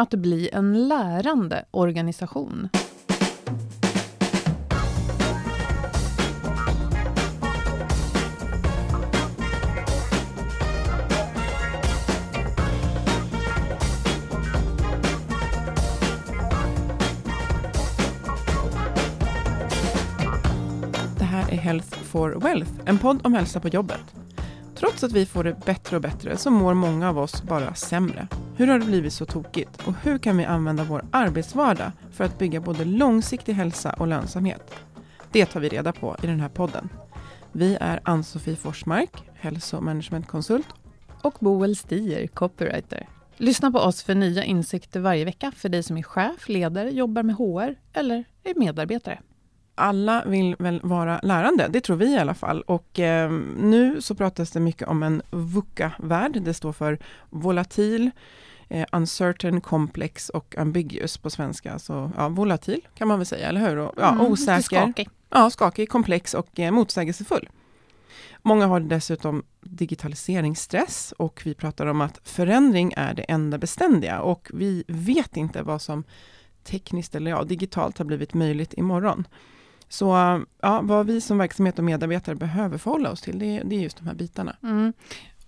Att bli en lärande organisation. Det här är Health for Wealth, en podd om hälsa på jobbet. Trots att vi får det bättre och bättre så mår många av oss bara sämre. Hur har det blivit så tokigt? Och hur kan vi använda vår arbetsvardag för att bygga både långsiktig hälsa och lönsamhet? Det tar vi reda på i den här podden. Vi är Ann-Sofie Forsmark, hälsomanagementkonsult och Boel Stier, copywriter. Lyssna på oss för nya insikter varje vecka för dig som är chef, ledare, jobbar med HR eller är medarbetare alla vill väl vara lärande, det tror vi i alla fall. Och eh, nu så pratas det mycket om en VUCA-värld. Det står för volatil, eh, uncertain, complex och ambiguous på svenska. Så ja, volatil kan man väl säga, eller hur? Och, ja, Mm, osäker. skakig. Ja, skakig, komplex och eh, motsägelsefull. Många har dessutom digitaliseringsstress och vi pratar om att förändring är det enda beständiga och vi vet inte vad som tekniskt eller ja, digitalt har blivit möjligt imorgon. Så ja, vad vi som verksamhet och medarbetare behöver förhålla oss till, det, det är just de här bitarna. Mm.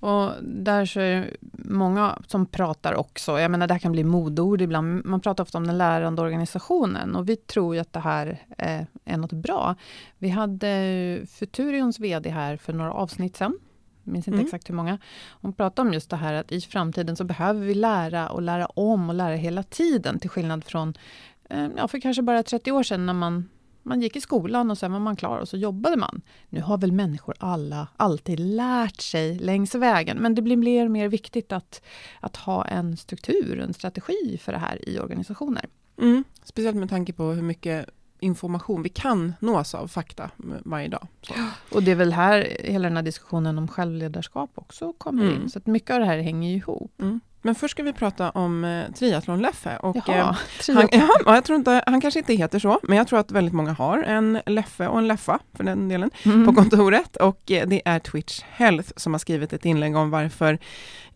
Och där så är många som pratar också, jag menar det här kan bli modord ibland, man pratar ofta om den lärande organisationen och vi tror ju att det här är, är något bra. Vi hade Futurions VD här för några avsnitt sedan, minns inte Mm. exakt hur många. Hon pratade om just det här att i framtiden så behöver vi lära och lära om och lära hela tiden, till skillnad från eh, ja, för kanske bara 30 år sedan när man man gick i skolan och sen var man klar och så jobbade man. Nu har väl människor alla alltid lärt sig längs vägen, men det blir mer och mer viktigt att, att ha en struktur, en strategi för det här i organisationer. Mm. Speciellt med tanke på hur mycket information vi kan nås av fakta varje dag. Så. Och det är väl här hela den här diskussionen om självledarskap också kommer Mm. in, så att mycket av det här hänger ju ihop. Mm. Men först ska vi prata om eh, triathlon-Leffe. Eh, han, ja, jag tror inte, han kanske inte heter så, men jag tror att väldigt många har en Leffe och en Leffa, för den delen, Mm. på kontoret. Och eh, det är Twitch Health som har skrivit ett inlägg om varför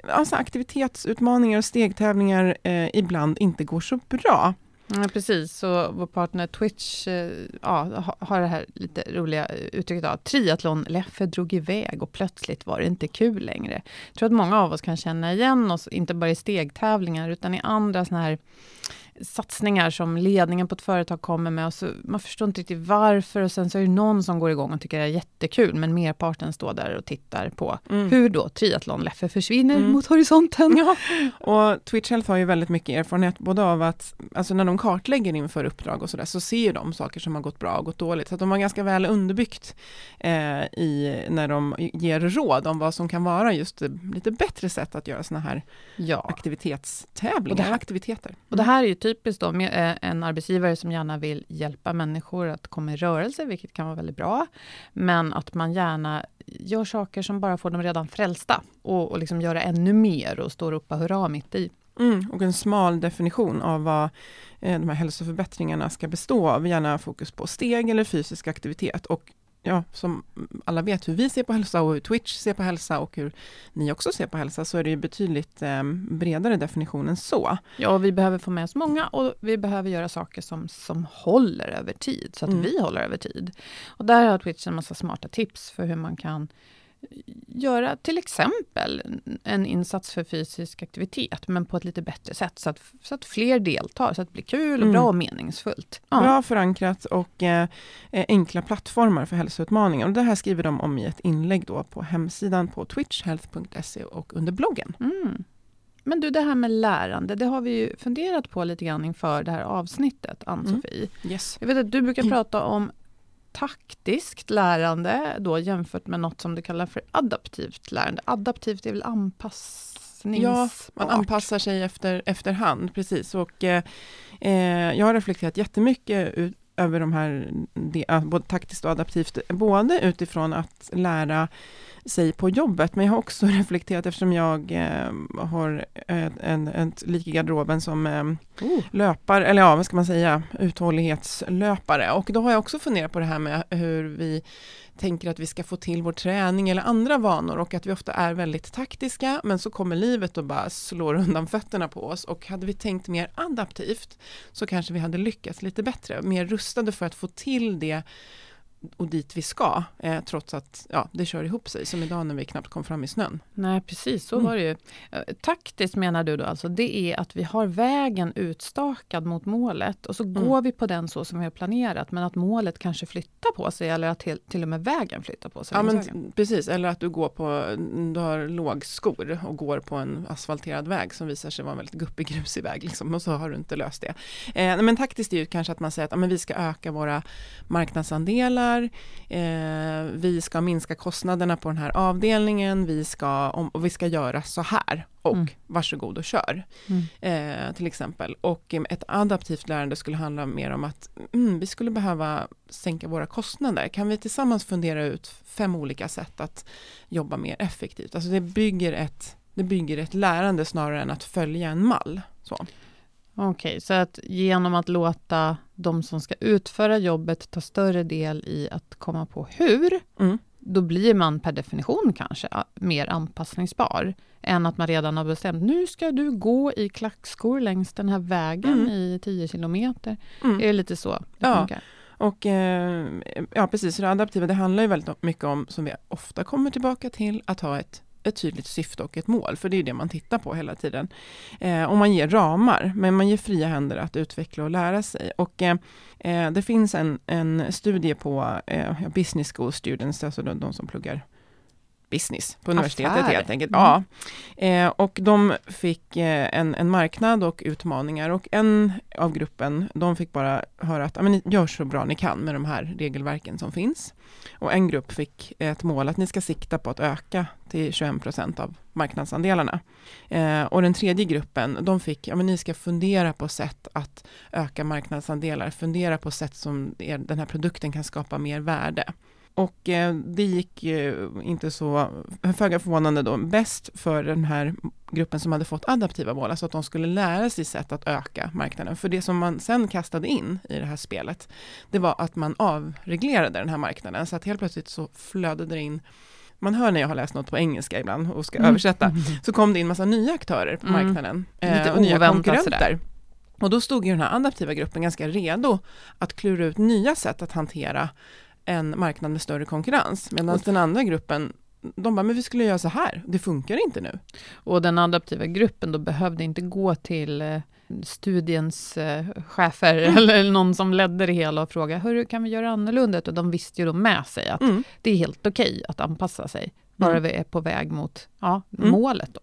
alltså, aktivitetsutmaningar och stegtävlingar eh, ibland inte går så bra. Ja, precis. Så vår partner Twitch eh, ja, har det här lite roliga eh, uttrycket att triathlon-Leffe drog iväg och plötsligt var det inte kul längre. Jag tror att många av oss kan känna igen oss, inte bara i stegtävlingar, utan i andra sådana här satsningar som ledningen på ett företag kommer med och så man förstår inte riktigt varför och sen så är det någon som går igång och tycker det är jättekul men merparten står där och tittar på Mm. hur då triathlon-Leffe försvinner Mm. mot horisonten. Ja, och Twitch Health har ju väldigt mycket erfarenhet, både av att, alltså när de kartlägger inför uppdrag och sådär, så ser de saker som har gått bra och gått dåligt. Så att de har ganska väl underbyggt eh, i, när de ger råd om vad som kan vara just eh, lite bättre sätt att göra sådana här Ja. aktivitetstävlingar, Och här- aktiviteter. Och det här är ju typiskt då, med en arbetsgivare som gärna vill hjälpa människor att komma i rörelse, vilket kan vara väldigt bra. Men att man gärna gör saker som bara får dem redan frälsta och, och liksom göra ännu mer och stå och ropa hurra mitt i. Mm, och en smal definition av vad eh, de här hälsoförbättringarna ska bestå av. Gärna fokus på steg eller fysisk aktivitet. Och ja, som alla vet hur vi ser på hälsa och hur Twitch ser på hälsa och hur ni också ser på hälsa, så är det ju betydligt eh, bredare definition än så. Ja, och vi behöver få med oss många och vi behöver göra saker som, som håller över tid, så att mm. vi håller över tid. Och där har Twitch en massa smarta tips för hur man kan göra till exempel en insats för fysisk aktivitet, men på ett lite bättre sätt, så att, så att fler deltar, så att det blir kul och mm. bra och meningsfullt. Ja. Bra förankrat och eh, enkla plattformar för hälsoutmaningar. Och det här skriver de om i ett inlägg då på hemsidan på twitchhealth.se och under bloggen. Mm. Men du, det här med lärande, det har vi ju funderat på lite grann inför det här avsnittet, Ann-Sofie. Mm. Yes. Jag vet att du brukar prata om taktiskt lärande då jämfört med något som du kallar för adaptivt lärande. Adaptivt är väl anpassnings... Ja, man anpassar sig efter, efterhand, precis. Och, eh, eh jag har reflekterat jättemycket ut, över de här, både taktiskt och adaptivt, både utifrån att lära sig på jobbet, men jag har också reflekterat eftersom jag eh, har ett, en, ett lik i garderoben som eh, oh. löpare, eller ja, vad ska man säga, uthållighetslöpare. Och då har jag också funderat på det här med hur vi tänker att vi ska få till vår träning eller andra vanor och att vi ofta är väldigt taktiska men så kommer livet och bara slår undan fötterna på oss. Och hade vi tänkt mer adaptivt så kanske vi hade lyckats lite bättre, mer rustade för att få till det och dit vi ska, eh, trots att ja, det kör ihop sig, som idag när vi knappt kom fram i snön. Nej, precis så mm. var det ju. Eh, taktiskt menar du då alltså, det är att vi har vägen utstakad mot målet och så mm. går vi på den så som vi har planerat, men att målet kanske flyttar på sig eller att till, till och med vägen flyttar på sig. Ja, men, precis, eller att du går på, du har lågskor och går på en asfalterad väg som visar sig vara en väldigt guppig grusig väg, liksom, och så har du inte löst det. Eh, men taktiskt är ju kanske att man säger att ja, men vi ska öka våra marknadsandelar pengar, eh, vi ska minska kostnaderna på den här avdelningen, vi ska, om, och vi ska göra så här och mm. varsågod och kör. Mm. Eh, till exempel. Och ett adaptivt lärande skulle handla mer om att mm, vi skulle behöva sänka våra kostnader. Kan vi tillsammans fundera ut fem olika sätt att jobba mer effektivt? Alltså det bygger ett, det bygger ett lärande snarare än att följa en mall. Så. Okej, okay, så att genom att låta de som ska utföra jobbet ta större del i att komma på hur, mm. då blir man per definition kanske mer anpassningsbar, än att man redan har bestämt, nu ska du gå i klackskor längs den här vägen mm. i 10 kilometer. Mm. Är det lite så det ja. funkar? Och eh, ja, precis, det adaptiva, det handlar ju väldigt mycket om, som vi ofta kommer tillbaka till, att ha ett ett tydligt syfte och ett mål, för det är det man tittar på hela tiden. Eh, och man ger ramar, men man ger fria händer att utveckla och lära sig. Och eh, eh det finns en, en studie på eh, business school students, alltså de, de som pluggar business på universitetet Affär. helt enkelt. Mm. Ja. Eh, och de fick eh, en, en marknad och utmaningar och en av gruppen, de fick bara höra att ni gör så bra ni kan med de här regelverken som finns. Och en grupp fick ett mål att ni ska sikta på att öka till 21 procent av marknadsandelarna. Eh, och den tredje gruppen, de fick, ja men ni ska fundera på sätt att öka marknadsandelar, fundera på sätt som er, den här produkten kan skapa mer värde. Och eh, det gick eh, inte så, föga förvånande då, bäst för den här gruppen som hade fått adaptiva mål, alltså att de skulle lära sig sätt att öka marknaden. För det som man sen kastade in i det här spelet, det var att man avreglerade den här marknaden, så att helt plötsligt så flödade det in man hör när jag har läst något på engelska ibland och ska mm. översätta, så kom det in massa nya aktörer på mm. marknaden. Eh, Lite och nya konkurrenter. Och då stod ju den här adaptiva gruppen ganska redo att klura ut nya sätt att hantera en marknad med större konkurrens. Medan den andra gruppen de bara, men vi skulle göra så här, det funkar inte nu. Och den adaptiva gruppen då behövde inte gå till eh, studiens eh, chefer mm. eller någon som ledde det hela och fråga hur kan vi göra annorlunda? Och de visste ju då med sig att mm. det är helt okej okay att anpassa sig, bara mm. vi är på väg mot ja, mm. målet. Då.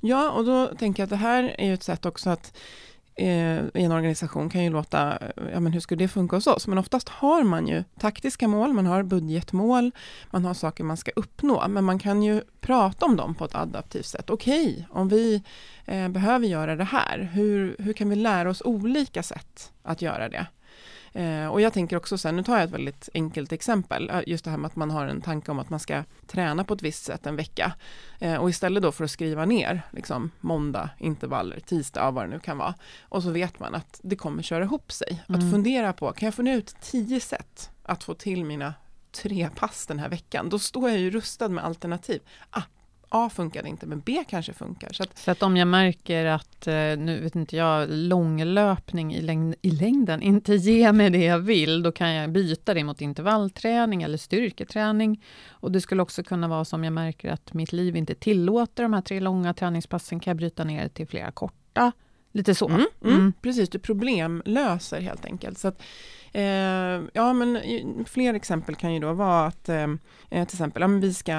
Ja, och då tänker jag att det här är ju ett sätt också att Eh, i en organisation kan ju låta, ja men hur skulle det funka hos oss? Men oftast har man ju taktiska mål, man har budgetmål, man har saker man ska uppnå, men man kan ju prata om dem på ett adaptivt sätt. Okej, okay, om vi eh, behöver göra det här, hur, hur kan vi lära oss olika sätt att göra det? Eh, och jag tänker också sen, nu tar jag ett väldigt enkelt exempel, eh, just det här med att man har en tanke om att man ska träna på ett visst sätt en vecka. Eh, och istället då för att skriva ner liksom måndag, intervaller, tisdag, vad det nu kan vara. Och så vet man att det kommer köra ihop sig. Mm. Att fundera på, kan jag få ut tio sätt att få till mina tre pass den här veckan? Då står jag ju rustad med alternativ. Ah, A funkade inte, men B kanske funkar. Så att, så att om jag märker att, eh, nu vet inte jag, långlöpning i, längd, i längden inte ger mig det jag vill, då kan jag byta det mot intervallträning eller styrketräning. Och det skulle också kunna vara som jag märker att mitt liv inte tillåter de här tre långa träningspassen, kan jag bryta ner det till flera korta. Lite så. Mm, mm. Mm. Precis, du problemlöser helt enkelt. Så att, ja, men fler exempel kan ju då vara att eh, till exempel, ja, men vi, ska,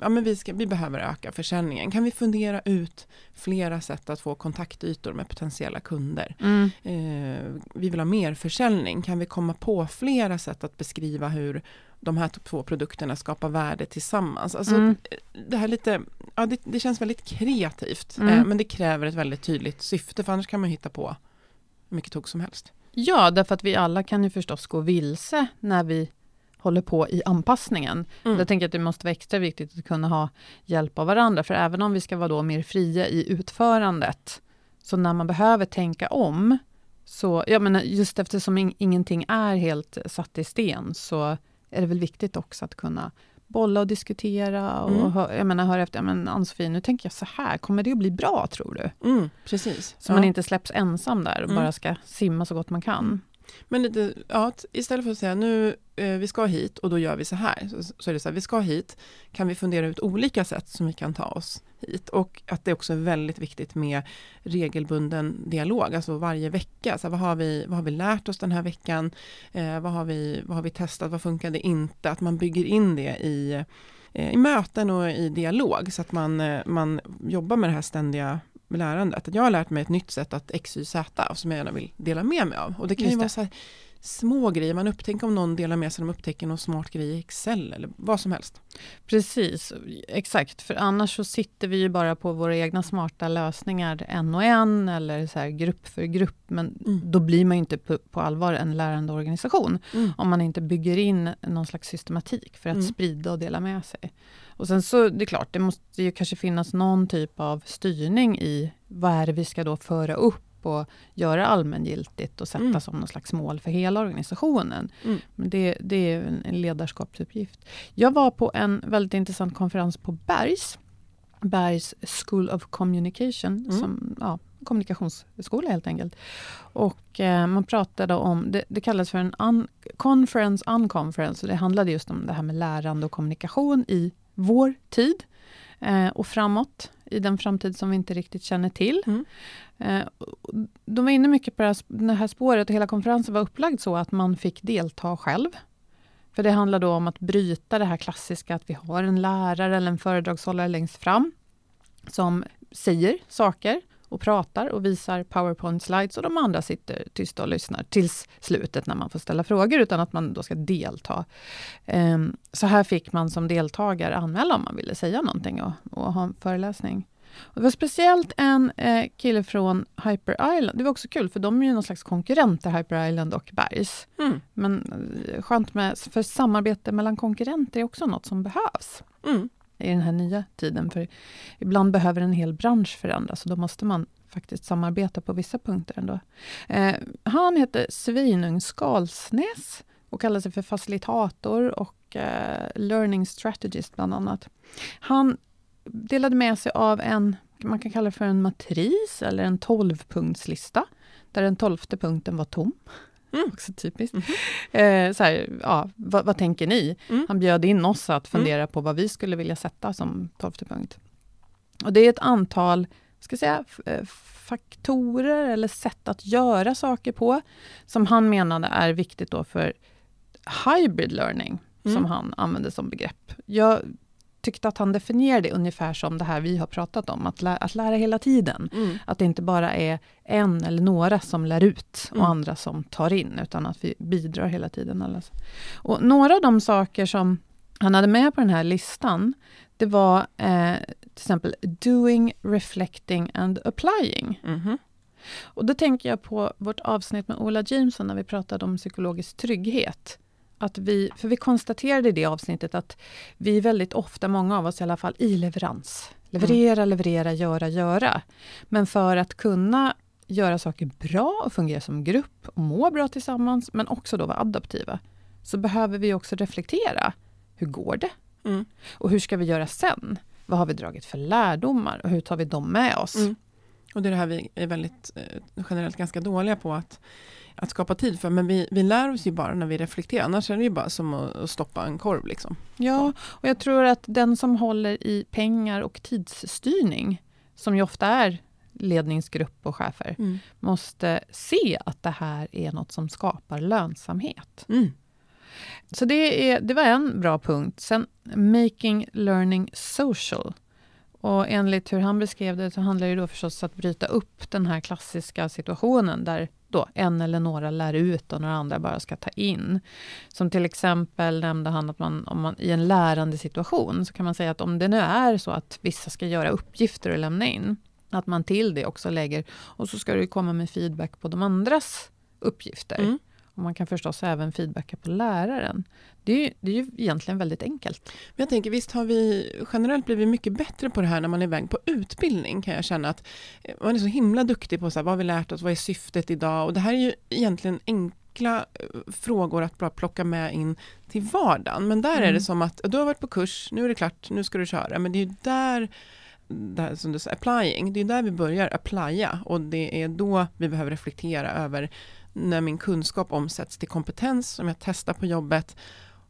ja, men vi, ska, vi behöver öka försäljningen. Kan vi fundera ut flera sätt att få kontaktytor med potentiella kunder? Mm. Eh, vi vill ha mer försäljning. Kan vi komma på flera sätt att beskriva hur de här två produkterna skapar värde tillsammans. Alltså, mm. Det här lite, ja, det, det känns väldigt kreativt, mm. eh, men det kräver ett väldigt tydligt syfte, för annars kan man hitta på hur mycket tog som helst. Ja, därför att vi alla kan ju förstås gå vilse när vi håller på i anpassningen. Mm. Jag tänker att det måste vara extra viktigt att kunna ha hjälp av varandra, för även om vi ska vara då mer fria i utförandet, så när man behöver tänka om, så, jag menar, just eftersom in, ingenting är helt satt i sten, så är det väl viktigt också att kunna bolla och diskutera och mm. hör, jag menar, höra efter, men Ann-Sofie, nu tänker jag så här, kommer det att bli bra tror du? Mm, precis. Så ja. man inte släpps ensam där och mm. bara ska simma så gott man kan. Men lite, ja, istället för att säga nu, eh, vi ska hit och då gör vi så här, så, så, är det så här, vi ska hit, kan vi fundera ut olika sätt som vi kan ta oss hit? Och att det också är väldigt viktigt med regelbunden dialog, alltså varje vecka, så här, vad, har vi, vad har vi lärt oss den här veckan, eh, vad, har vi, vad har vi testat, vad funkade inte, att man bygger in det i eh, i möten och i dialog så att man, eh, man jobbar med det här ständiga lärandet. Att jag har lärt mig ett nytt sätt att x, y, z som jag gärna vill dela med mig av. Och det kan Just ju vara så här, små grejer, man upptäcker om någon delar med sig, de upptäcker någon smart grej i Excel eller vad som helst. Precis, exakt, för annars så sitter vi ju bara på våra egna smarta lösningar en och en eller så grupp för grupp, men mm. då blir man ju inte på, på allvar en lärande organisation mm. om man inte bygger in någon slags systematik för att mm. sprida och dela med sig. Och sen så, det är klart, det måste ju kanske finnas någon typ av styrning i vad är det vi ska då föra upp och göra allmängiltigt och sätta mm. som någon slags mål för hela organisationen. Mm. Men det, det är en ledarskapsuppgift. Jag var på en väldigt intressant konferens på Bergs, Bergs School of Communication, mm. som, ja, kommunikationsskola helt enkelt. Och eh, man pratade om, det, det kallas för en un, conference unconference, och det handlade just om det här med lärande och kommunikation i vår tid eh, och framåt, i den framtid som vi inte riktigt känner till. Mm. Eh, de var inne mycket på det här, det här spåret och hela konferensen var upplagd så att man fick delta själv. För det handlar då om att bryta det här klassiska att vi har en lärare eller en föredragshållare längst fram som säger saker och pratar och visar powerpoint-slides och de andra sitter tysta och lyssnar tills slutet när man får ställa frågor, utan att man då ska delta. Um, så här fick man som deltagare anmäla om man ville säga någonting och, och ha en föreläsning. Och det var speciellt en eh, kille från Hyper Island. Det var också kul, för de är ju någon slags konkurrenter, Hyper Island och Bergs. Mm. Men eh, skönt med, för samarbete mellan konkurrenter är också något som behövs. Mm i den här nya tiden. För ibland behöver en hel bransch förändras och då måste man faktiskt samarbeta på vissa punkter ändå. Eh, han heter Svinung Skalsnäs och kallar sig för facilitator och eh, learning strategist bland annat. Han delade med sig av en, man kan kalla det för en matris eller en tolvpunktslista, där den tolfte punkten var tom. Mm. Också typiskt. Mm. Eh, så här, ja, vad, vad, tänker ni? Mm. Han bjöd in oss att fundera mm. på vad vi skulle vilja sätta som tolfte punkt. Och det är ett antal ska säga, eh, faktorer eller sätt att göra saker på, som han menade är viktigt då för hybrid learning, som mm. han använde som begrepp. Jag tyckte att han definierade det ungefär som det här vi har pratat om, att, lä att lära hela tiden. Mm. Att det inte bara är en eller några som lär ut och Mm. andra som tar in, utan att vi bidrar hela tiden. Alla. Och några av de saker som han hade med på den här listan, det var eh, till exempel doing, reflecting and applying. Mhm. Och då tänker jag på vårt avsnitt med Ola Jameson när vi pratade om psykologisk trygghet. Att vi, för vi konstaterade i det avsnittet att vi väldigt ofta, många av oss i alla fall, i leverans. Leverera, leverera, göra, göra. Men för att kunna göra saker bra och fungera som grupp och må bra tillsammans, men också då vara adaptiva, så behöver vi också reflektera. Hur går det? Mm. Och hur ska vi göra sen? Vad har vi dragit för lärdomar och hur tar vi dem med oss? Mm. Och det är det här vi är väldigt eh, generellt ganska dåliga på att, att skapa tid för. Men vi, vi lär oss ju bara när vi reflekterar. Annars är det ju bara som att, stoppa en korv. Liksom. Ja, och jag tror att den som håller i pengar och tidsstyrning, som ju ofta är ledningsgrupp och chefer, Mm. måste se att det här är något som skapar lönsamhet. Mm. Så det, är, det var en bra punkt. Sen making learning social. Och enligt hur han beskrev det så handlar det då förstås om att bryta upp den här klassiska situationen där då en eller några lär ut och några andra bara ska ta in. Som till exempel nämnde han att man, om man i en lärande situation så kan man säga att om det nu är så att vissa ska göra uppgifter och lämna in, att man till det också lägger och så ska du komma med feedback på de andras uppgifter. Mm. Och man kan förstås även feedbacka på läraren. Det är, ju, det är ju egentligen väldigt enkelt. Men jag tänker, visst har vi generellt blivit mycket bättre på det här när man är iväg på utbildning, kan jag känna att eh, man är så himla duktig på så här, vad har vi lärt oss, vad är syftet idag? Och det här är ju egentligen enkla eh, frågor att bara plocka med in till vardagen. Men där är Mm. det som att, du har varit på kurs, nu är det klart, nu ska du köra. Men det är ju där, där som du sa, applying, det är där vi börjar applya och det är då vi behöver reflektera över när min kunskap omsätts till kompetens som jag testar på jobbet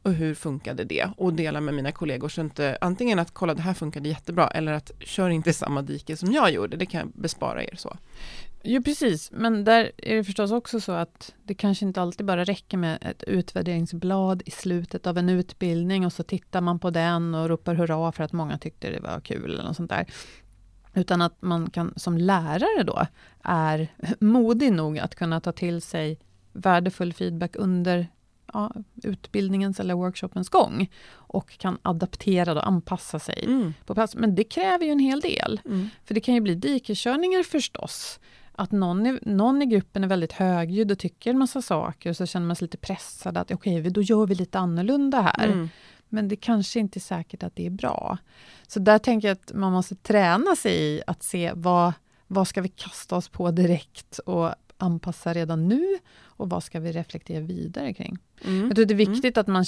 och hur funkade det? Och dela med mina kollegor så inte antingen att kolla det här funkade jättebra eller att kör inte i samma dike som jag gjorde, det kan jag bespara er så. Jo, precis. Men där är det förstås också så att det kanske inte alltid bara räcker med ett utvärderingsblad i slutet av en utbildning och så tittar man på den och ropar hurra för att många tyckte det var kul eller något sånt där. Utan att man kan som lärare då är modig nog att kunna ta till sig värdefull feedback under ja, utbildningens eller workshopens gång och kan adaptera och anpassa sig Mm. på plats. Men det kräver ju en hel del. Mm. För det kan ju bli dikeskörningar förstås. Att någon i, någon i gruppen är väldigt högljudd och tycker en massa saker och så känner man sig lite pressad att okej, okay, då gör vi lite annorlunda här. Mm. Men det kanske inte är säkert att det är bra. Så där tänker jag att man måste träna sig i att se vad, vad ska vi kasta oss på direkt och anpassa redan nu och vad ska vi reflektera vidare kring. Mm. Jag tror det är viktigt att man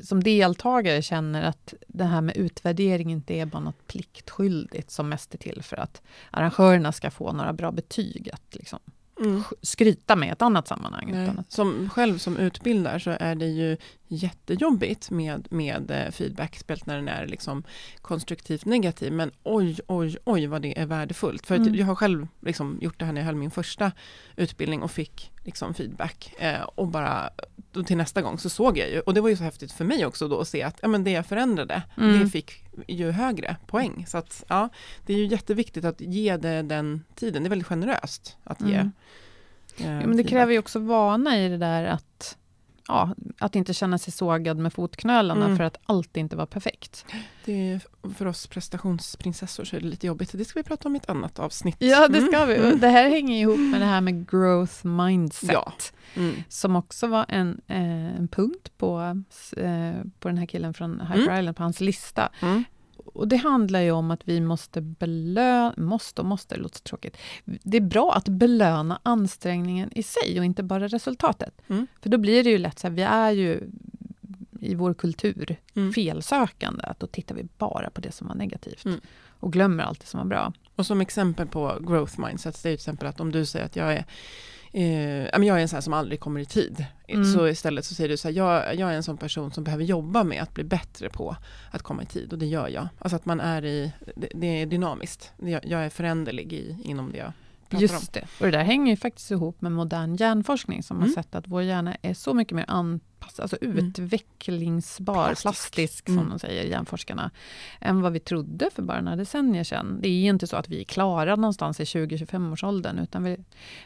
som deltagare känner att det här med utvärdering inte är bara något pliktskyldigt som mest är till för att arrangörerna ska få några bra betyg att liksom Mm. skryta med i ett annat sammanhang. Nej. Att, Som själv som utbildar så är det ju jättejobbigt med, med eh, feedback, speciellt när den är liksom konstruktivt negativ. Men oj, oj, oj vad det är värdefullt. För att Mm. jag har själv liksom gjort det här när jag höll min första utbildning och fick liksom feedback. Eh, och bara då till nästa gång så såg jag ju, och det var ju så häftigt för mig också då att se att ja, men det jag förändrade, Mm. det fick ju högre poäng. Så att ja, det är ju jätteviktigt att ge det den tiden. Det är väldigt generöst att ge. Mm. eh, ja, men det feedback. kräver ju också vana i det där att, ja, att inte känna sig sågad med fotknölarna Mm. för att allt inte var perfekt. Det är för oss prestationsprinsessor så är det lite jobbigt. Det ska vi prata om i ett annat avsnitt. Ja, det ska vi. Mm. Det här hänger ihop med det här med growth mindset. Ja. Mm. Som också var en, eh, en punkt på, eh, på den här killen från Hyper Mm. Island, på hans lista. Och det handlar ju om att vi måste belöna, måste och måste, det låter så tråkigt. Det är bra att belöna ansträngningen i sig och inte bara resultatet. Mm. För då blir det ju lätt så här, vi är ju i vår kultur Mm. felsökande, att då tittar vi bara på det som var negativt. Mm. Och glömmer allt det som var bra. Och som exempel på growth mindset, det är ju till exempel att om du säger att jag är Eh, jag är en sån här som aldrig kommer i tid. Mm. Så istället så säger du så här, jag, jag är en sån person som behöver jobba med att bli bättre på att komma i tid och det gör jag. Alltså att man är i, det, det är dynamiskt. Jag, jag är föränderlig i, inom det jag pratar Just om. det. Och det där hänger ju faktiskt ihop med modern hjärnforskning som Mm. har sett att vår hjärna är så mycket mer anpassad, alltså utvecklingsbar, Plastisk. plastisk, Mm. som de säger, hjärnforskarna, än vad vi trodde för bara några decennier sedan. Det är inte så att vi är klara någonstans i 20-25 års åldern, utan vi,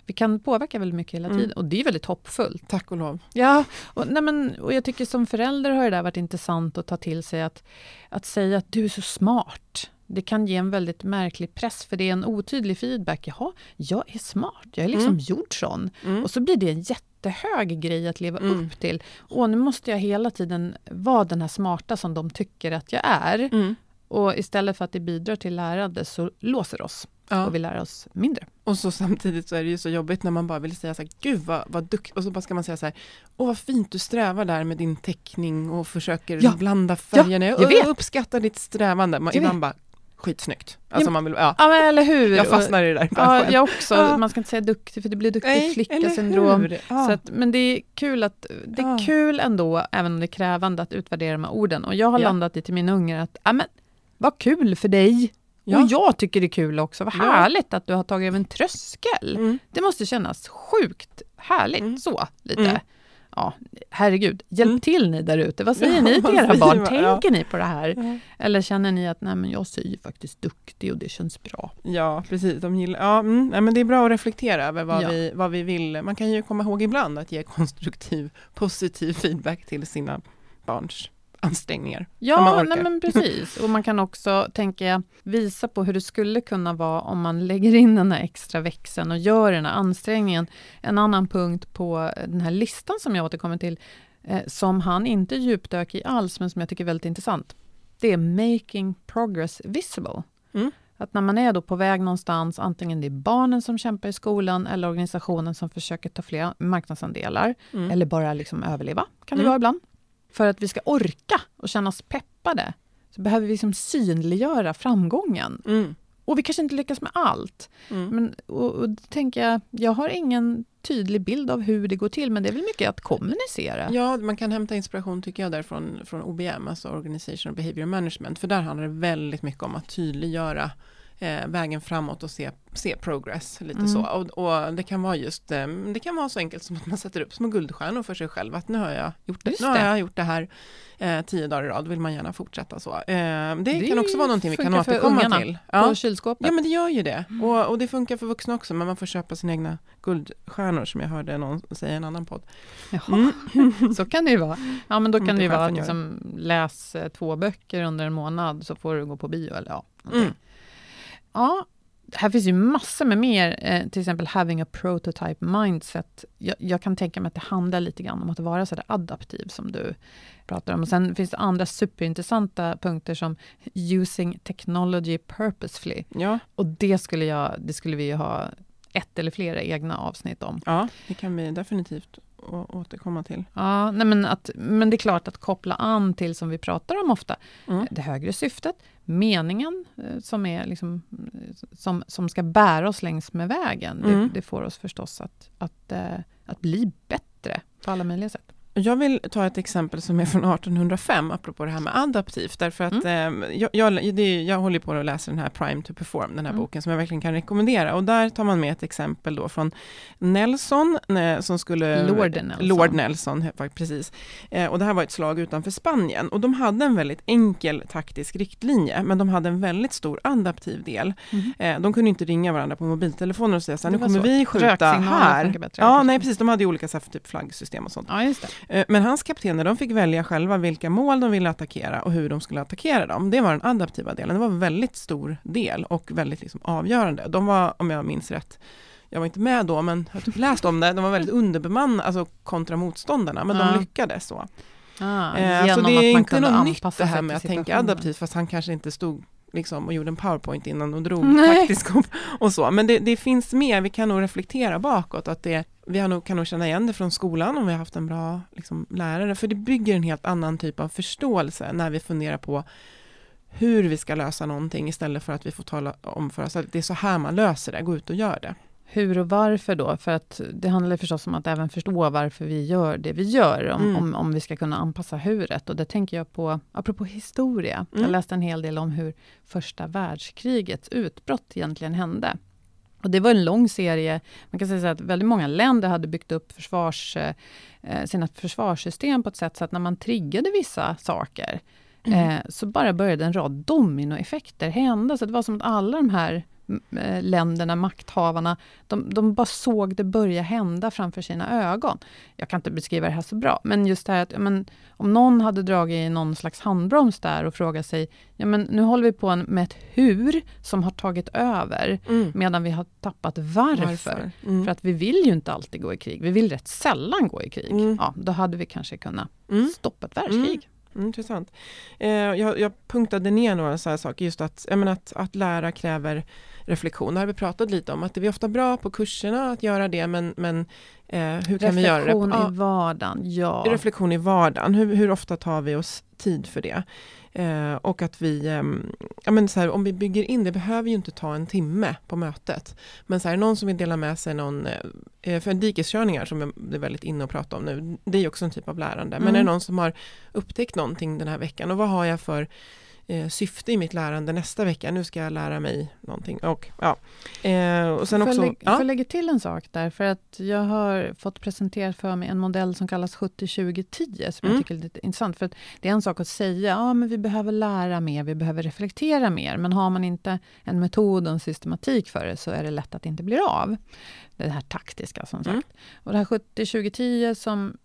vi kan påverka väldigt mycket hela Mm. tiden. Och det är väldigt hoppfullt. Tack och lov. Ja, och, nej men, och jag tycker som förälder har det där varit intressant att ta till sig att, att säga att du är så smart. Det kan ge en väldigt märklig press, för det är en otydlig feedback. Jaha, jag är smart, jag är liksom Mm. gjord sån. Mm. Och så blir det en jättehög grej att leva Mm. upp till. Åh, nu måste jag hela tiden vara den här smarta som de tycker att jag är. Mm. Och istället för att det bidrar till lärande så låser det oss Ja. och vi lär oss mindre. Och så samtidigt så är det ju så jobbigt när man bara vill säga så här, gud vad, vad duktig, och så bara ska man säga så här, åh vad fint du strävar där med din teckning och försöker Ja. blanda färgerna. jag vet. uppskattar ditt strävande. Man, Jag ibland bara, skitsnyggt. Alltså Ja, man vill, ja, Ja, men eller hur? jag fastnar i det där. Ja, jag också. Ja. Man ska inte säga duktig, för det blir duktig flicka-syndrom. Ja. Så att, men det är kul att det är Ja. kul ändå, även om det är krävande, att utvärdera de här orden. Och jag har landat i till mina ungar att, ja men, vad kul för dig. Och jag tycker det är kul också. Vad härligt att du har tagit över en tröskel. Mm. Det måste kännas sjukt härligt Mm. så, lite. Mm. Ja, herregud, hjälp Mm. till ni där ute. Vad säger Ja, ni till era barn? man? Ja. Tänker ni på det här? Ja. Eller känner ni att nej, men jag säger faktiskt duktig och det känns bra? Ja, precis. De gillar, ja, mm, nej, men det är bra att reflektera över vad, Ja. vi, vad vi vill. Man kan ju komma ihåg ibland att ge konstruktiv, positiv feedback till sina barns ansträngningar. Ja, nej men precis. Och man kan också, tänker jag, visa på hur det skulle kunna vara om man lägger in den här extra växeln och gör den här ansträngningen. En annan punkt på den här listan som jag återkommer till, eh, som han inte djupdök i alls, men som jag tycker är väldigt intressant. Det är making progress visible. Mm. Att när man är då på väg någonstans, antingen det är barnen som kämpar i skolan eller organisationen som försöker ta fler marknadsandelar, Mm. eller bara liksom överleva, kan det Mm. vara ibland. För att vi ska orka och känna oss peppade, så behöver vi liksom synliggöra framgången. Mm. Och vi kanske inte lyckas med allt. Mm. Men, och, och tänker jag, jag har ingen tydlig bild av hur det går till, men det är väl mycket att kommunicera. Ja, man kan hämta inspiration tycker jag därifrån från OBM, alltså Organization Behavior Management, för där handlar det väldigt mycket om att tydliggöra eh, vägen framåt och se, se progress. Lite Mm. så. Och, och det kan vara just, eh, det kan vara så enkelt som att man sätter upp små guldstjärnor för sig själv, att nu har jag gjort det, Just nu har det. jag gjort det här eh, tio dagar i rad, vill man gärna fortsätta så. Eh, det, Det kan också vara någonting vi kan återkomma till. På kylskåpet. Ja men det gör ju det. Och, och det funkar för vuxna också, men man får köpa sina egna guldstjärnor som jag hörde någon säga i en annan podd. Jaha, så kan det ju vara. Ja, men då kan Inte det ju vara liksom, läs eh, två böcker under en månad så får du gå på bio. Eller, ja. Mm. Ja, här finns ju massor med mer, eh, till exempel having a prototype mindset. Jag, jag kan tänka mig att det handlar lite grann om att vara så där adaptiv som du pratar om. Och sen finns det andra superintressanta punkter som using technology purposefully. Ja, Och det skulle, jag, det skulle vi ju ha ett eller flera egna avsnitt om. ja, det kan vi definitivt å- återkomma till. Ja, nej men, att, men det är klart att koppla an till, som vi pratar om ofta, Mm. det högre syftet, meningen eh, som, är liksom, eh, som, som ska bära oss längs med vägen. Mm. Det, det får oss förstås att, att, eh, att bli bättre på alla möjliga sätt. Jag vill ta ett exempel som är från 1805, apropå det här med adaptivt, därför att eh, jag, jag, det, jag håller på att läsa den här Prime to Perform, den här Mm. boken som jag verkligen kan rekommendera. Och där tar man med ett exempel då från Nelson, eh, som skulle... Lord Nelson. Lord Nelson, precis. Eh, och det här var ett slag utanför Spanien. Och de hade en väldigt enkel taktisk riktlinje, men de hade en väldigt stor adaptiv del. Eh, de kunde inte ringa varandra på mobiltelefoner och säga så nu kommer svårt. vi skjuta här. bättre, Ja, nej precis, de hade ju olika så här, typ flaggsystem och sånt. Ja, just det. Eh, Men hans kaptener de fick välja själva vilka mål de ville attackera och hur de skulle attackera dem. Det var den adaptiva delen. Det var en väldigt stor del och väldigt liksom avgörande. De var, om jag minns rätt, jag var inte med då, men jag har typ läst om det, de var väldigt underbemannade, alltså kontra motståndarna, men Ja. de lyckades så. Ah, Eh, så det är inte något nytt det här med att tänka adaptivt, fast han kanske inte stod liksom och gjorde en powerpoint innan och drog Nej. taktisk upp och så. Men det, det finns mer, vi kan nog reflektera bakåt, att det, vi har nog, kan nog känna igen det från skolan om vi har haft en bra liksom, lärare, för det bygger en helt annan typ av förståelse när vi funderar på hur vi ska lösa någonting istället för att vi får tala om för oss att det är så här man löser det, gå ut och gör det. Hur och varför då? För att det handlar förstås om att även förstå varför vi gör det vi gör, om, Mm. om, om vi ska kunna anpassa huret. Och det tänker jag på, apropå historia. Mm. Jag läste en hel del om hur första världskrigets utbrott egentligen hände. Och det var en lång serie. Man kan säga att väldigt många länder hade byggt upp försvars, eh, sina försvarssystem på ett sätt så att när man triggade vissa saker mm. eh, så bara började en rad dominoeffekter hända. Så det var som att alla de här länderna, makthavarna, de, de bara såg det börja hända framför sina ögon. Jag kan inte beskriva det här så bra, men just det här att men, om någon hade dragit i någon slags handbroms där och frågat sig, ja men nu håller vi på med ett hur som har tagit över, mm. medan vi har tappat varför. varför? Mm. För att vi vill ju inte alltid gå i krig, vi vill rätt sällan gå i krig. Mm. Ja, då hade vi kanske kunnat mm. stoppa ett världskrig. Mm, intressant. Eh, jag, jag punktade ner några så saker, just att, menar, att, att lära kräver reflektion. Det har vi pratat lite om, att vi är ofta bra på kurserna att göra det, men, men eh, hur kan vi göra det? Reflektion i vardagen, ja. Reflektion i vardagen, hur, hur ofta tar vi oss tid för det? Eh, och att vi, eh, ja men så här, om vi bygger in, det behöver ju inte ta en timme på mötet. Men så här, någon som vill dela med sig någon, eh, för dikeskörningar som det är väldigt inne att prata om nu, det är också en typ av lärande. Men mm. är det någon som har upptäckt någonting den här veckan och vad har jag för eh, syfte i mitt lärande nästa vecka. Nu ska jag lära mig någonting. Och, ja. Eh, och sen får också, jag, ja. får lägga till en sak där, för att jag har fått presenterat för mig en modell som kallas 70-20-10, som mm. jag tycker är lite intressant. För det är en sak att säga, ja men vi behöver lära mer, vi behöver reflektera mer, men har man inte en metod och en systematik för det, så är det lätt att det inte blir av. Det här taktiska som mm. sagt. Mm. Och det här 70-20-10 som,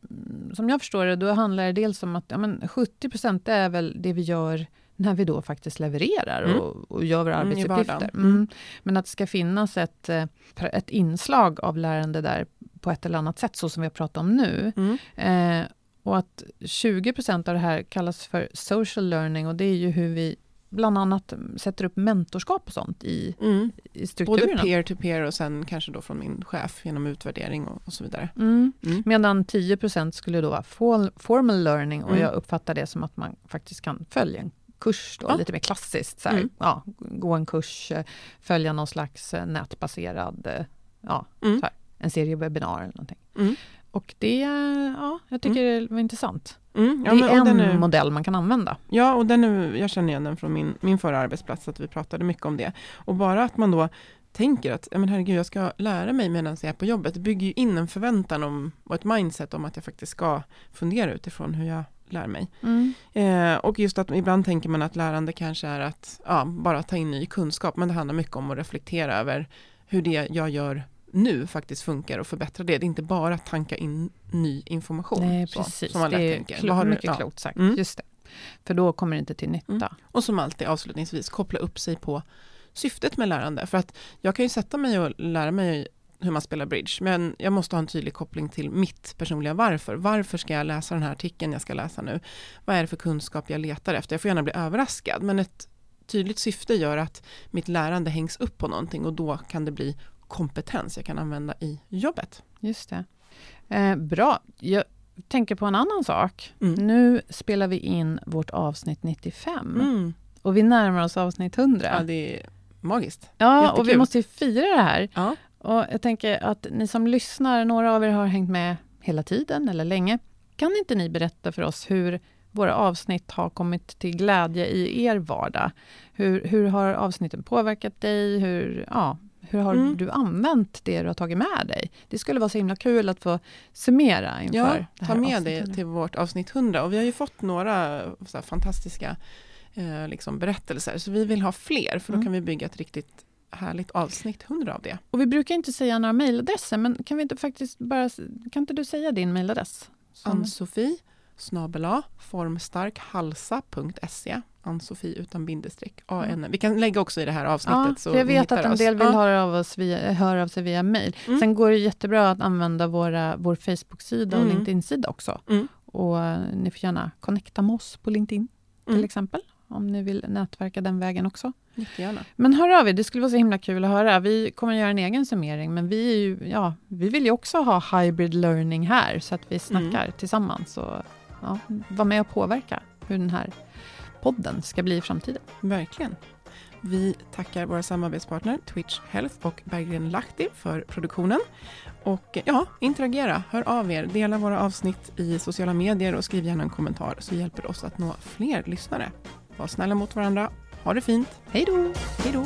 som jag förstår det, då handlar det dels om att ja, men 70% är väl det vi gör när vi då faktiskt levererar mm. och, och, gör våra mm, arbetsuppgifter. Mm. Men att det ska finnas ett, eh, ett inslag av lärande där på ett eller annat sätt, så som vi har pratat om nu. Mm. Eh, och att 20% av det här kallas för social learning och det är ju hur vi bland annat sätter upp mentorskap och sånt i, mm. i strukturerna. Både peer to peer och sen kanske då från min chef genom utvärdering och, och så vidare. Mm. Mm. Medan 10% skulle då vara formal learning och mm. jag uppfattar det som att man faktiskt kan följa en kurs, då, ja. lite mer klassiskt. Så mm. ja, gå en kurs, eh, följa någon slags eh, nätbaserad, eh, ja, mm. här, en serie webbinar eller någonting. Mm. Och det, ja, jag tycker mm. det var intressant. Mm. Ja, det är en är, modell man kan använda. Ja, och den är, jag känner igen den från min, min förra arbetsplats, att vi pratade mycket om det. Och bara att man då tänker att, men herregud, jag ska lära mig medan jag är på jobbet, det bygger ju in en förväntan om, och ett mindset om att jag faktiskt ska fundera utifrån hur jag lär mig. Mm. Eh, och just att ibland tänker man att lärande kanske är att ja, bara ta in ny kunskap, men det handlar mycket om att reflektera över hur det jag gör nu faktiskt funkar och förbättra det. Det är inte bara att tanka in ny information. Nej, precis. som man det är tänker. Klo mycket ja. klokt sagt. Mm. Just det. För då kommer det inte till nytta. Mm. Och som alltid avslutningsvis koppla upp sig på syftet med lärande. För att jag kan ju sätta mig och lära mig hur man spelar bridge, men jag måste ha en tydlig koppling till mitt personliga varför. Varför ska jag läsa den här artikeln jag ska läsa nu? Vad är det för kunskap jag letar efter? Jag får gärna bli överraskad, men ett tydligt syfte gör att mitt lärande hängs upp på någonting och då kan det bli kompetens jag kan använda i jobbet. Just det. Eh, bra. Jag tänker på en annan sak. Mm. Nu spelar vi in vårt avsnitt 95 mm. och vi närmar oss avsnitt 100. Ja, det är magiskt. Ja, Jättekul. och vi måste fira det här. Ja. Och jag tänker att ni som lyssnar, några av er har hängt med hela tiden eller länge. Kan inte ni berätta för oss hur våra avsnitt har kommit till glädje i er vardag? Hur, hur har avsnitten påverkat dig? Hur, ja, hur har mm. du använt det du har tagit med dig? Det skulle vara så himla kul att få summera inför ja, det här ta med det till vårt avsnitt 100. Och vi har ju fått några fantastiska eh, liksom berättelser, så vi vill ha fler, för då mm. kan vi bygga ett riktigt härligt avsnitt, 100 av det. Och vi brukar inte säga några mejladresser, men kan vi inte faktiskt bara, kan inte du säga din mejladress? Ann-Sofie snabela formstarkhalsa.se Ann-Sofie utan bindestreck. AN. Vi kan lägga också i det här avsnittet. Ja, så jag vet att en del vill ja. höra, av oss via, höra av sig via mejl. Mm. Sen går det jättebra att använda våra, vår Facebook-sida och mm. LinkedIn-sida också. Mm. Och eh, ni får gärna connecta med oss på LinkedIn, till mm. exempel om ni vill nätverka den vägen också. Jättegärna. Men hör av er, det skulle vara så himla kul att höra. Vi kommer att göra en egen summering, men vi, ju, ja, vi vill ju också ha hybrid learning här, så att vi snackar mm. tillsammans och ja, vara med och påverka hur den här podden ska bli i framtiden. Verkligen. Vi tackar våra samarbetspartner Twitch Health och Berggren Lahti för produktionen. Och ja, interagera, hör av er, dela våra avsnitt i sociala medier och skriv gärna en kommentar så hjälper det oss att nå fler lyssnare. Var snälla mot varandra. Ha det fint. Hej då! Hej då!